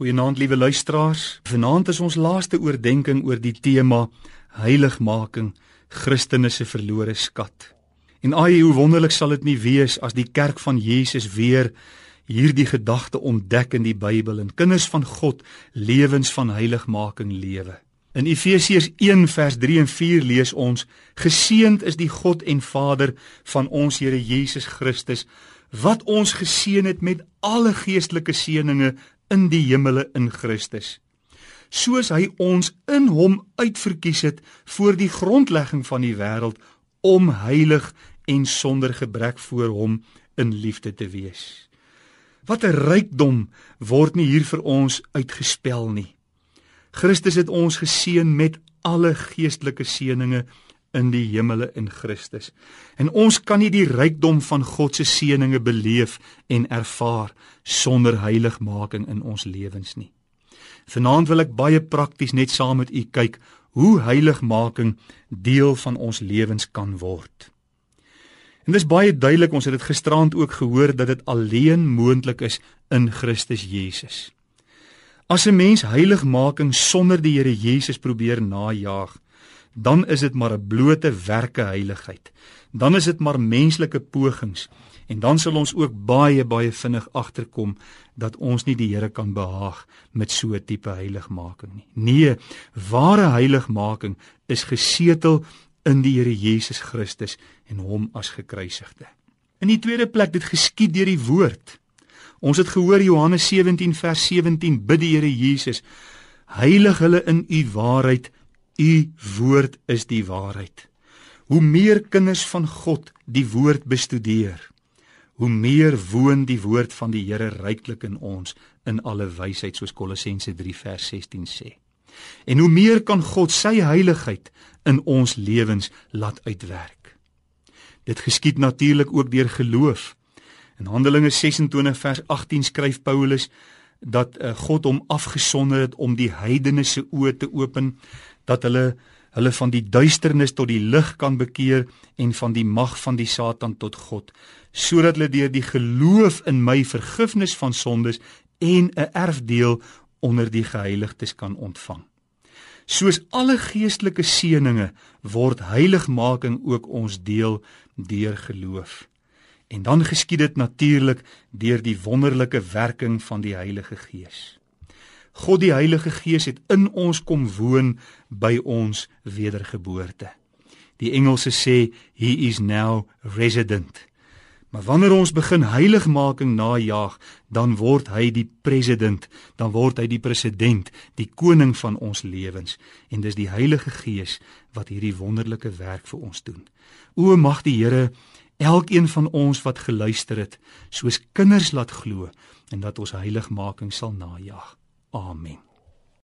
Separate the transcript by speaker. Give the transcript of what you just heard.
Speaker 1: Goeienaand liewe luisteraars. Vanaand is ons laaste oordeenking oor die tema heiligmaking, Christene se verlore skat. En ai hoe wonderlik sal dit nie wees as die kerk van Jesus weer hierdie gedagte ontdek in die Bybel en kinders van God lewens van heiligmaking lewe. In Efesiërs 1 vers 3 en 4 lees ons: Geseend is die God en Vader van ons Here Jesus Christus wat ons geseën het met alle geestelike seënings in die hemele in Christus. Soos hy ons in hom uitverkies het voor die grondlegging van die wêreld om heilig en sonder gebrek voor hom in liefde te wees. Wat 'n rykdom word nie hier vir ons uitgespel nie. Christus het ons geseën met alle geestelike seënings in die hemele in Christus. En ons kan nie die rykdom van God se seënings beleef en ervaar sonder heiligmaking in ons lewens nie. Vanaand wil ek baie prakties net saam met u kyk hoe heiligmaking deel van ons lewens kan word. En dis baie duidelik, ons het dit gisterand ook gehoor dat dit alleen moontlik is in Christus Jesus. As 'n mens heiligmaking sonder die Here Jesus probeer najag, dan is dit maar 'n blote werke heiligheid. Dan is dit maar menslike pogings en dan sal ons ook baie baie vinnig agterkom dat ons nie die Here kan behaag met so 'n tipe heiligmaking nie. Nee, ware heiligmaking is gesetel in die Here Jesus Christus en hom as gekruisigde. In die tweede plek dit geskied deur die woord. Ons het gehoor Johannes 17 vers 17 bid die Here Jesus heilig hulle in u waarheid U woord is die waarheid. Hoe meer kinders van God die woord bestudeer, hoe meer woon die woord van die Here ryklik in ons in alle wysheid soos Kolossense 3 vers 16 sê. En hoe meer kan God sy heiligheid in ons lewens laat uitwerk. Dit geskied natuurlik ook deur geloof. In Handelinge 26 vers 18 skryf Paulus dat uh, God hom afgesonder het om die heidene se oë te open dat hulle hulle van die duisternis tot die lig kan bekeer en van die mag van die Satan tot God sodat hulle deur die geloof in my vergifnis van sondes en 'n erfdeel onder die geheiligdes kan ontvang. Soos alle geestelike seënings word heiligmaking ook ons deel deur geloof. En dan geskied dit natuurlik deur die wonderlike werking van die Heilige Gees. God die Heilige Gees het in ons kom woon by ons wedergeboorte. Die Engelse sê he is now resident. Maar wanneer ons begin heiligmaking najag, dan word hy die president, dan word hy die president, die koning van ons lewens en dis die Heilige Gees wat hierdie wonderlike werk vir ons doen. O mag die Here elkeen van ons wat geluister het, soos kinders laat glo en dat ons heiligmaking sal najag. Amen.